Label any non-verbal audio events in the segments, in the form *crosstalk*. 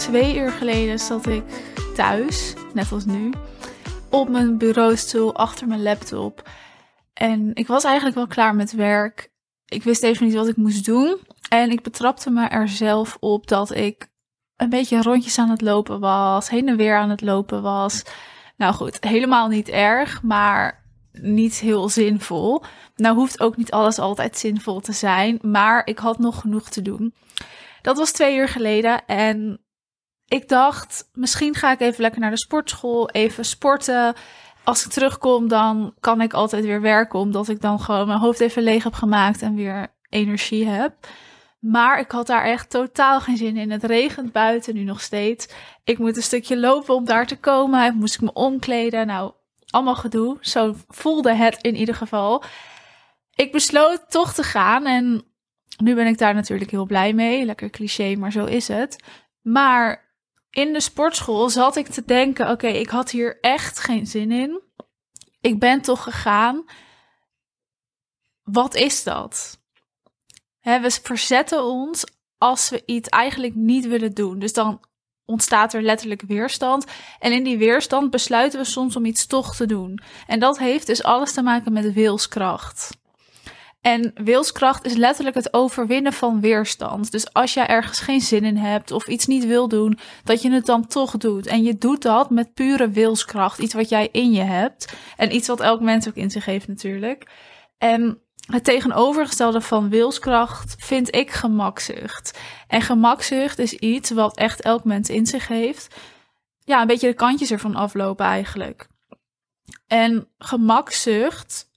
twee uur geleden zat ik thuis, net als nu, op mijn bureaustoel achter mijn laptop. En ik was eigenlijk wel klaar met werk. Ik wist even niet wat ik moest doen. En ik betrapte me er zelf op dat ik een beetje rondjes aan het lopen was, heen en weer aan het lopen was. Nou goed, helemaal niet erg, maar niet heel zinvol. Nou hoeft ook niet alles altijd zinvol te zijn, maar ik had nog genoeg te doen. Dat was twee uur geleden en ik dacht, misschien ga ik even lekker naar de sportschool, even sporten. Als ik terugkom, dan kan ik altijd weer werken, omdat ik dan gewoon mijn hoofd even leeg heb gemaakt en weer energie heb. Maar ik had daar echt totaal geen zin in. Het regent buiten nu nog steeds. Ik moet een stukje lopen om daar te komen. Moest ik me omkleden. Nou, allemaal gedoe. Zo voelde het in ieder geval. Ik besloot toch te gaan en nu ben ik daar natuurlijk heel blij mee. Lekker cliché, maar zo is het. Maar in de sportschool zat ik te denken: oké, ik had hier echt geen zin in. Ik ben toch gegaan. Wat is dat? we verzetten ons als we iets eigenlijk niet willen doen. Dus dan ontstaat er letterlijk weerstand. En in die weerstand besluiten we soms om iets toch te doen. En dat heeft dus alles te maken met wilskracht. En wilskracht is letterlijk het overwinnen van weerstand. Dus als jij ergens geen zin in hebt of iets niet wil doen, dat je het dan toch doet. En je doet dat met pure wilskracht. Iets wat jij in je hebt. En iets wat elk mens ook in zich heeft natuurlijk. En het tegenovergestelde van wilskracht vind ik gemakzucht. En gemakzucht is iets wat echt elk mens in zich heeft. Ja, een beetje de kantjes ervan aflopen eigenlijk. En gemakzucht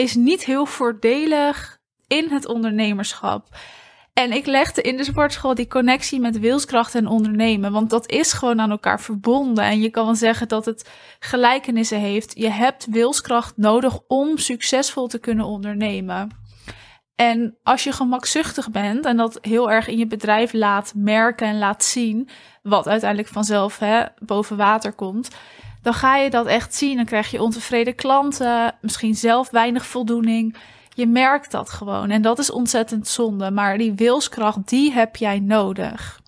is niet heel voordelig in het ondernemerschap. En ik legde in de sportschool die connectie met wilskracht en ondernemen. Want dat is gewoon aan elkaar verbonden. En je kan wel zeggen dat het gelijkenissen heeft. Je hebt wilskracht nodig om succesvol te kunnen ondernemen. En als je gemakzuchtig bent en dat heel erg in je bedrijf laat merken en laat zien, wat uiteindelijk vanzelf hè, boven water komt, dan ga je dat echt zien. Dan krijg je ontevreden klanten, misschien zelf weinig voldoening. Je merkt dat gewoon en dat is ontzettend zonde. Maar die wilskracht, die heb jij nodig.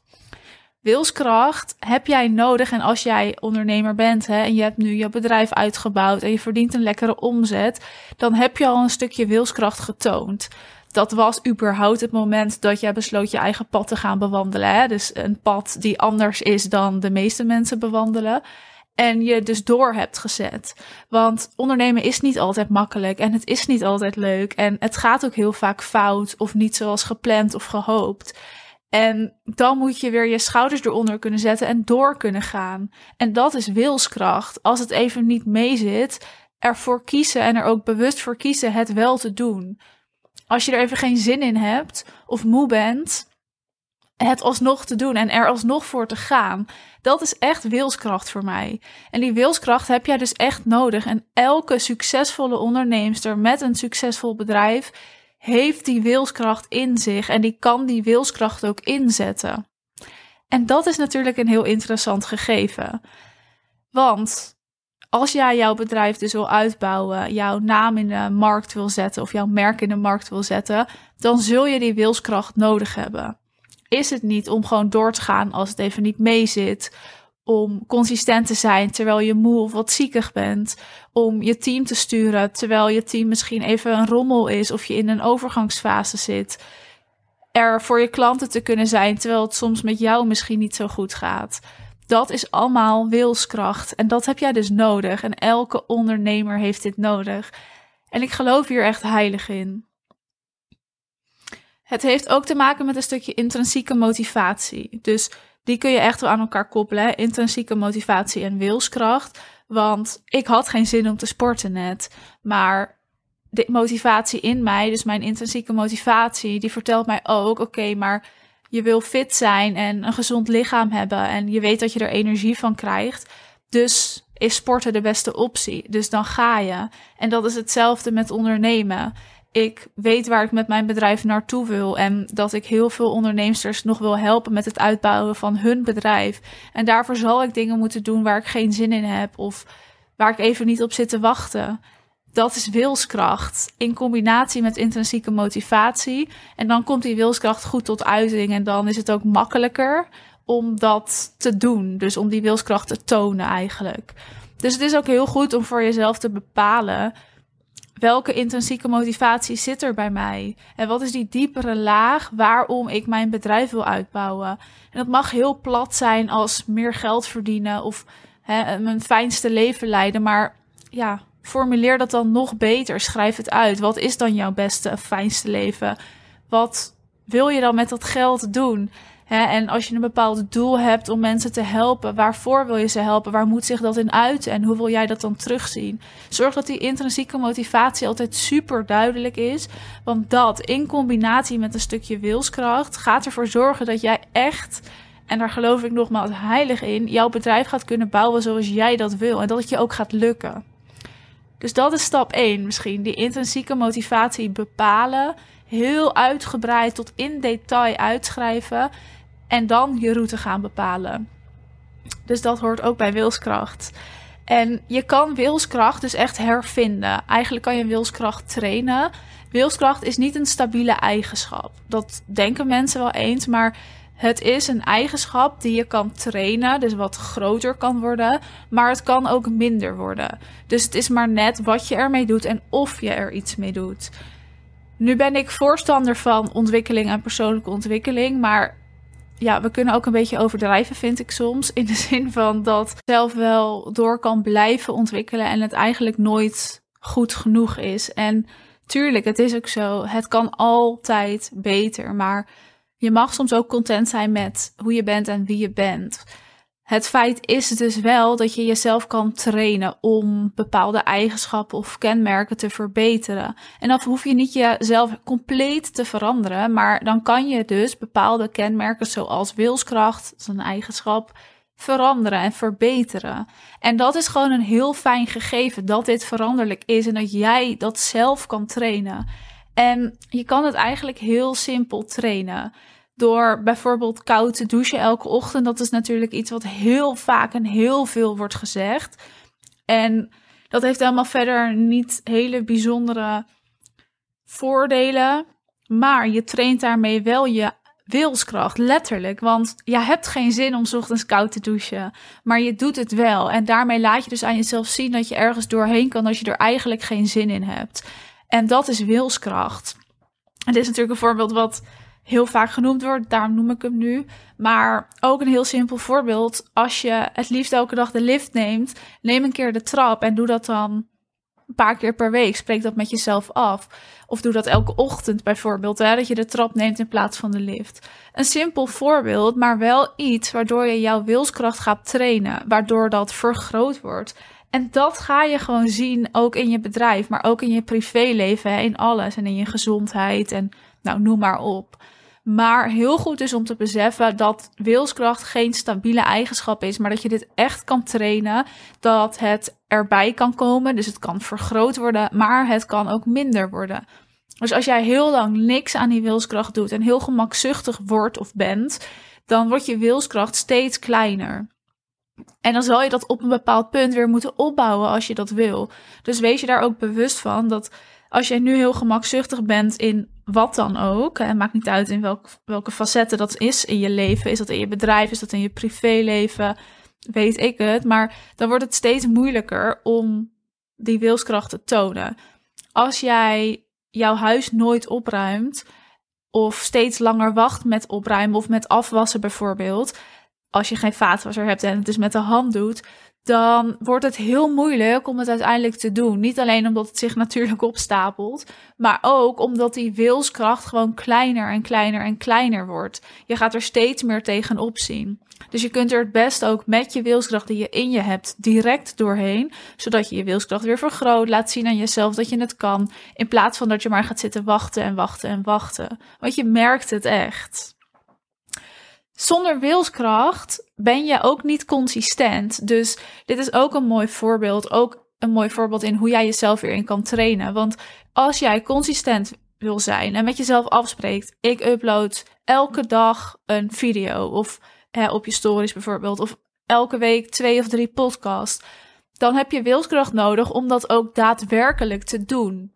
Wilskracht heb jij nodig en als jij ondernemer bent hè, en je hebt nu je bedrijf uitgebouwd en je verdient een lekkere omzet, dan heb je al een stukje wilskracht getoond. Dat was überhaupt het moment dat jij besloot je eigen pad te gaan bewandelen. Hè? Dus een pad die anders is dan de meeste mensen bewandelen en je dus door hebt gezet. Want ondernemen is niet altijd makkelijk en het is niet altijd leuk en het gaat ook heel vaak fout of niet zoals gepland of gehoopt. En dan moet je weer je schouders eronder kunnen zetten en door kunnen gaan. En dat is wilskracht. Als het even niet meezit, ervoor kiezen en er ook bewust voor kiezen het wel te doen. Als je er even geen zin in hebt of moe bent, het alsnog te doen en er alsnog voor te gaan. Dat is echt wilskracht voor mij. En die wilskracht heb jij dus echt nodig. En elke succesvolle onderneemster met een succesvol bedrijf heeft die wilskracht in zich en die kan die wilskracht ook inzetten. En dat is natuurlijk een heel interessant gegeven. Want als jij jouw bedrijf dus wil uitbouwen, jouw naam in de markt wil zetten of jouw merk in de markt wil zetten, dan zul je die wilskracht nodig hebben is het niet om gewoon door te gaan als het even niet mee zit. Om consistent te zijn terwijl je moe of wat ziekig bent. Om je team te sturen terwijl je team misschien even een rommel is of je in een overgangsfase zit. Er voor je klanten te kunnen zijn terwijl het soms met jou misschien niet zo goed gaat. Dat is allemaal wilskracht en dat heb jij dus nodig. En elke ondernemer heeft dit nodig. En ik geloof hier echt heilig in. Het heeft ook te maken met een stukje intrinsieke motivatie. Dus die kun je echt wel aan elkaar koppelen. Intrinsieke motivatie en wilskracht. Want ik had geen zin om te sporten net. Maar de motivatie in mij, dus mijn intrinsieke motivatie, die vertelt mij ook: oké, maar je wil fit zijn en een gezond lichaam hebben. En je weet dat je er energie van krijgt. Dus is sporten de beste optie. Dus dan ga je. En dat is hetzelfde met ondernemen ik weet waar ik met mijn bedrijf naartoe wil en dat ik heel veel onderneemsters nog wil helpen met het uitbouwen van hun bedrijf. En daarvoor zal ik dingen moeten doen waar ik geen zin in heb of waar ik even niet op zit te wachten. Dat is wilskracht in combinatie met intrinsieke motivatie. En dan komt die wilskracht goed tot uiting en dan is het ook makkelijker om dat te doen. Dus om die wilskracht te tonen eigenlijk. Dus het is ook heel goed om voor jezelf te bepalen welke intrinsieke motivatie zit er bij mij? En wat is die diepere laag waarom ik mijn bedrijf wil uitbouwen? En dat mag heel plat zijn als meer geld verdienen of hè, mijn fijnste leven leiden. Maar ja, formuleer dat dan nog beter. Schrijf het uit. Wat is dan jouw beste, fijnste leven? Wat wil je dan met dat geld doen? En als je een bepaald doel hebt om mensen te helpen, waarvoor wil je ze helpen? Waar moet zich dat in uiten? En hoe wil jij dat dan terugzien? Zorg dat die intrinsieke motivatie altijd super duidelijk is. Want dat in combinatie met een stukje wilskracht gaat ervoor zorgen dat jij echt, en daar geloof ik nogmaals heilig in, jouw bedrijf gaat kunnen bouwen zoals jij dat wil. En dat het je ook gaat lukken. Dus dat is stap 1 misschien. Die intrinsieke motivatie bepalen. Heel uitgebreid tot in detail uitschrijven en dan je route gaan bepalen. Dus dat hoort ook bij wilskracht. En je kan wilskracht dus echt hervinden. Eigenlijk kan je wilskracht trainen. Wilskracht is niet een stabiele eigenschap. Dat denken mensen wel eens, maar het is een eigenschap die je kan trainen, dus wat groter kan worden, maar het kan ook minder worden. Dus het is maar net wat je ermee doet en of je er iets mee doet. Nu ben ik voorstander van ontwikkeling en persoonlijke ontwikkeling, maar ja, we kunnen ook een beetje overdrijven, vind ik soms. In de zin van dat zelf wel door kan blijven ontwikkelen en het eigenlijk nooit goed genoeg is. En tuurlijk, het is ook zo. Het kan altijd beter. Maar je mag soms ook content zijn met hoe je bent en wie je bent. Het feit is dus wel dat je jezelf kan trainen om bepaalde eigenschappen of kenmerken te verbeteren. En dan hoef je niet jezelf compleet te veranderen, maar dan kan je dus bepaalde kenmerken zoals wilskracht, dat is een eigenschap, veranderen en verbeteren. En dat is gewoon een heel fijn gegeven dat dit veranderlijk is en dat jij dat zelf kan trainen. En je kan het eigenlijk heel simpel trainen door bijvoorbeeld koud te douchen elke ochtend. Dat is natuurlijk iets wat heel vaak en heel veel wordt gezegd. En dat heeft helemaal verder niet hele bijzondere voordelen. Maar je traint daarmee wel je wilskracht, letterlijk. Want je hebt geen zin om ochtends koud te douchen. Maar je doet het wel. En daarmee laat je dus aan jezelf zien dat je ergens doorheen kan als je er eigenlijk geen zin in hebt. En dat is wilskracht. Het is natuurlijk een voorbeeld wat heel vaak genoemd wordt, daarom noem ik hem nu. Maar ook een heel simpel voorbeeld. Als je het liefst elke dag de lift neemt, neem een keer de trap en doe dat dan een paar keer per week. Spreek dat met jezelf af. Of doe dat elke ochtend bijvoorbeeld, hè, dat je de trap neemt in plaats van de lift. Een simpel voorbeeld, maar wel iets waardoor je jouw wilskracht gaat trainen, waardoor dat vergroot wordt. En dat ga je gewoon zien, ook in je bedrijf, maar ook in je privéleven, in alles en in je gezondheid en nou, noem maar op. Maar heel goed is om te beseffen dat wilskracht geen stabiele eigenschap is, maar dat je dit echt kan trainen, dat het erbij kan komen, dus het kan vergroot worden, maar het kan ook minder worden. Dus als jij heel lang niks aan die wilskracht doet en heel gemakzuchtig wordt of bent, dan wordt je wilskracht steeds kleiner. En dan zal je dat op een bepaald punt weer moeten opbouwen als je dat wil. Dus wees je daar ook bewust van dat als jij nu heel gemakzuchtig bent in wat dan ook, en maakt niet uit in welk, welke facetten dat is in je leven, is dat in je bedrijf, is dat in je privéleven, weet ik het, maar dan wordt het steeds moeilijker om die wilskracht te tonen. Als jij jouw huis nooit opruimt, of steeds langer wacht met opruimen of met afwassen bijvoorbeeld, als je geen vaatwasser hebt en het dus met de hand doet, dan wordt het heel moeilijk om het uiteindelijk te doen. Niet alleen omdat het zich *laughs* natuurlijk opstapelt, maar ook omdat die wilskracht gewoon kleiner en kleiner en kleiner wordt. Je gaat er steeds meer tegenop zien. Dus je kunt er het best ook met je wilskracht die je in je hebt direct doorheen, zodat je je wilskracht weer vergroot, laat zien aan jezelf dat je het kan, in plaats van dat je maar gaat zitten wachten en wachten en wachten. Want je merkt het echt. Zonder wilskracht ben je ook niet consistent. Dus dit is ook een mooi voorbeeld. Ook een mooi voorbeeld in hoe jij jezelf weer in kan trainen. Want als jij consistent wil zijn en met jezelf afspreekt: ik upload elke dag een video of op je stories bijvoorbeeld, of elke week twee of drie podcasts, dan heb je wilskracht nodig om dat ook daadwerkelijk te doen.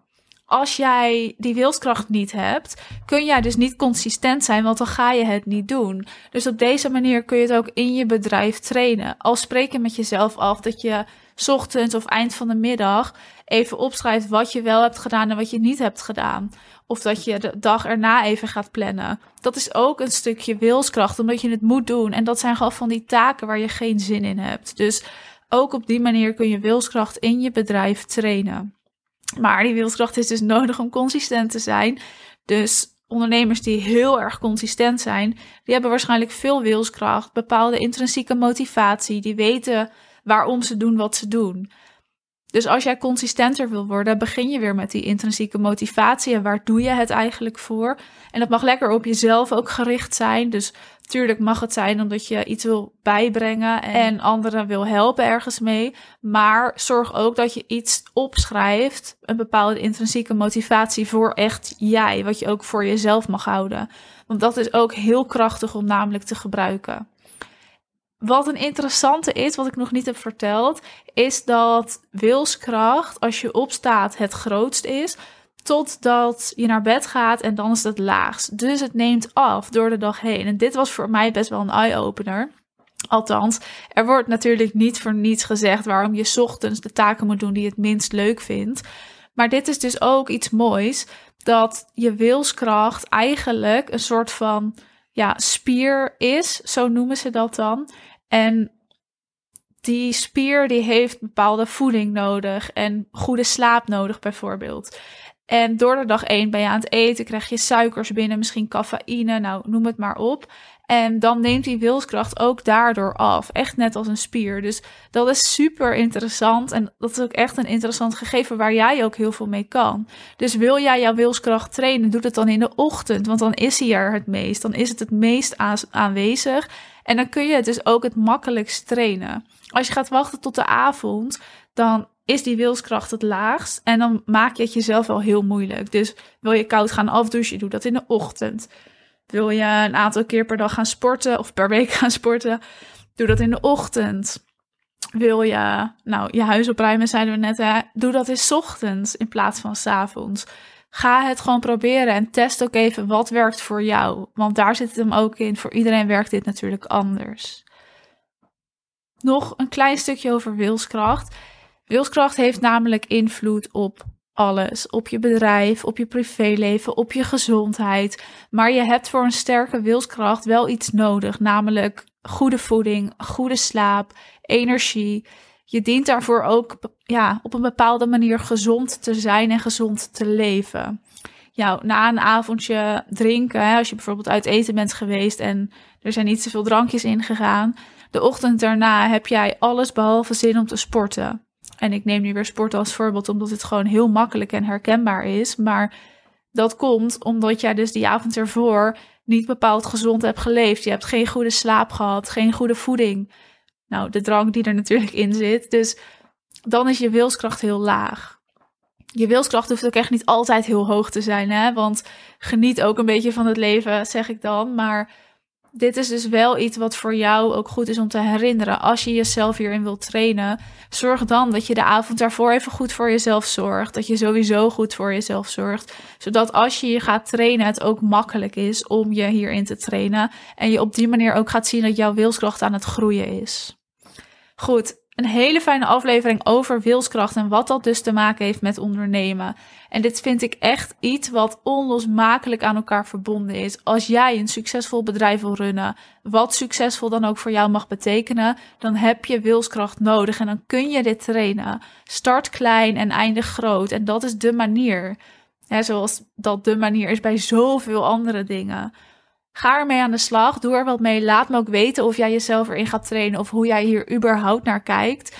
Als jij die wilskracht niet hebt, kun jij dus niet consistent zijn, want dan ga je het niet doen. Dus op deze manier kun je het ook in je bedrijf trainen. Al spreek je met jezelf af dat je ochtends of eind van de middag even opschrijft wat je wel hebt gedaan en wat je niet hebt gedaan. Of dat je de dag erna even gaat plannen. Dat is ook een stukje wilskracht, omdat je het moet doen. En dat zijn gewoon van die taken waar je geen zin in hebt. Dus ook op die manier kun je wilskracht in je bedrijf trainen. Maar die wilskracht is dus nodig om consistent te zijn. Dus ondernemers die heel erg consistent zijn, die hebben waarschijnlijk veel wilskracht, bepaalde intrinsieke motivatie, die weten waarom ze doen wat ze doen. Dus als jij consistenter wil worden, begin je weer met die intrinsieke motivatie. En waar doe je het eigenlijk voor? En dat mag lekker op jezelf ook gericht zijn. Dus tuurlijk mag het zijn omdat je iets wil bijbrengen en anderen wil helpen ergens mee. Maar zorg ook dat je iets opschrijft, een bepaalde intrinsieke motivatie voor echt jij, wat je ook voor jezelf mag houden. Want dat is ook heel krachtig om namelijk te gebruiken. Wat een interessante is, wat ik nog niet heb verteld, is dat wilskracht, als je opstaat, het grootst is. Totdat je naar bed gaat en dan is het laagst. Dus het neemt af door de dag heen. En dit was voor mij best wel een eye-opener. Althans, er wordt natuurlijk niet voor niets gezegd waarom je ochtends de taken moet doen die je het minst leuk vindt. Maar dit is dus ook iets moois, dat je wilskracht eigenlijk een soort van ja, spier is, zo noemen ze dat dan. En die spier die heeft bepaalde voeding nodig en goede slaap nodig bijvoorbeeld. En door de dag één ben je aan het eten, krijg je suikers binnen, misschien cafeïne, nou noem het maar op. En dan neemt die wilskracht ook daardoor af. Echt net als een spier. Dus dat is super interessant. En dat is ook echt een interessant gegeven waar jij ook heel veel mee kan. Dus wil jij jouw wilskracht trainen, doe het dan in de ochtend. Want dan is hij er het meest. Dan is het het meest aanwezig. En dan kun je het dus ook het makkelijkst trainen. Als je gaat wachten tot de avond, dan is die wilskracht het laagst. En dan maak je het jezelf wel heel moeilijk. Dus wil je koud gaan afdouchen, doe dat in de ochtend. Wil je een aantal keer per dag gaan sporten of per week *laughs* gaan sporten, doe dat in de ochtend. Wil je, nou, je huis opruimen, zeiden we net, hè? doe dat in ochtends in plaats van s avonds. Ga het gewoon proberen en test ook even wat werkt voor jou. Want daar zit het hem ook in. Voor iedereen werkt dit natuurlijk anders. Nog een klein stukje over wilskracht. Wilskracht heeft namelijk invloed op alles. Op je bedrijf, op je privéleven, op je gezondheid. Maar je hebt voor een sterke wilskracht wel iets nodig, namelijk goede voeding, goede slaap, energie. Je dient daarvoor ook ja, op een bepaalde manier gezond te zijn en gezond te leven. Ja, na een avondje drinken, hè, als je bijvoorbeeld uit eten bent geweest en er zijn niet zoveel drankjes ingegaan, de ochtend daarna heb jij alles behalve zin om te sporten. En ik neem nu weer sporten als voorbeeld, omdat het gewoon heel makkelijk en herkenbaar is. Maar dat komt omdat jij dus die avond ervoor niet bepaald gezond hebt geleefd. Je hebt geen goede slaap gehad, geen goede voeding. Nou, de drank die er natuurlijk in zit. Dus dan is je wilskracht heel laag. Je wilskracht hoeft ook echt niet altijd heel hoog te zijn, hè? Want geniet ook een beetje van het leven, zeg ik dan. Maar dit is dus wel iets wat voor jou ook goed is om te herinneren. Als je jezelf hierin wilt trainen, zorg dan dat je de avond daarvoor even goed voor jezelf zorgt. Dat je sowieso goed voor jezelf zorgt. Zodat als je je gaat trainen, het ook makkelijk is om je hierin te trainen. En je op die manier ook gaat zien dat jouw wilskracht aan het groeien is. Goed, een hele fijne aflevering over wilskracht en wat dat dus te maken heeft met ondernemen. En dit vind ik echt iets wat onlosmakelijk aan elkaar verbonden is. Als jij een succesvol bedrijf wil runnen, wat succesvol dan ook voor jou mag betekenen, dan heb je wilskracht nodig en dan kun je dit trainen. Start klein en eindig groot en dat is de manier. zoals dat de manier is bij zoveel andere dingen. Ga ermee aan de slag. Doe er wat mee. Laat me ook weten of jij jezelf erin gaat trainen of hoe jij hier überhaupt naar kijkt.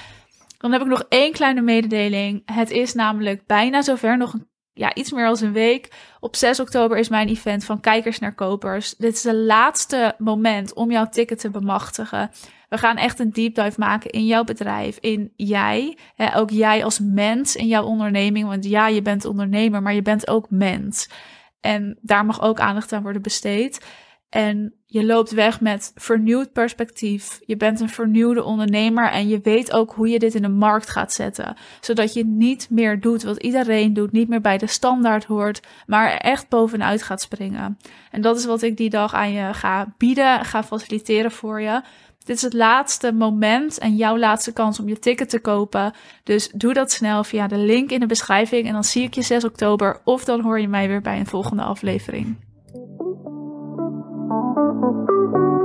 Dan heb ik nog één kleine mededeling. Het is namelijk bijna zover, nog ja, iets meer dan een week. Op 6 oktober is mijn event van kijkers naar kopers. Dit is het laatste moment om jouw ticket te bemachtigen. We gaan echt een deep dive maken in jouw bedrijf, in jij. Hè, ook jij als mens in jouw onderneming. Want ja, je bent ondernemer, maar je bent ook mens. En daar mag ook aandacht aan worden besteed. En je loopt weg met vernieuwd perspectief. Je bent een vernieuwde ondernemer en je weet ook hoe je dit in de markt gaat zetten. Zodat je niet meer doet wat iedereen doet, niet meer bij de standaard hoort, maar echt bovenuit gaat springen. En dat is wat ik die dag aan je ga bieden, ga faciliteren voor je. Dit is het laatste moment en jouw laatste kans om je ticket te kopen. Dus doe dat snel via de link in de beschrijving en dan zie ik je 6 oktober of dan hoor je mij weer bij een volgende aflevering. Thank you.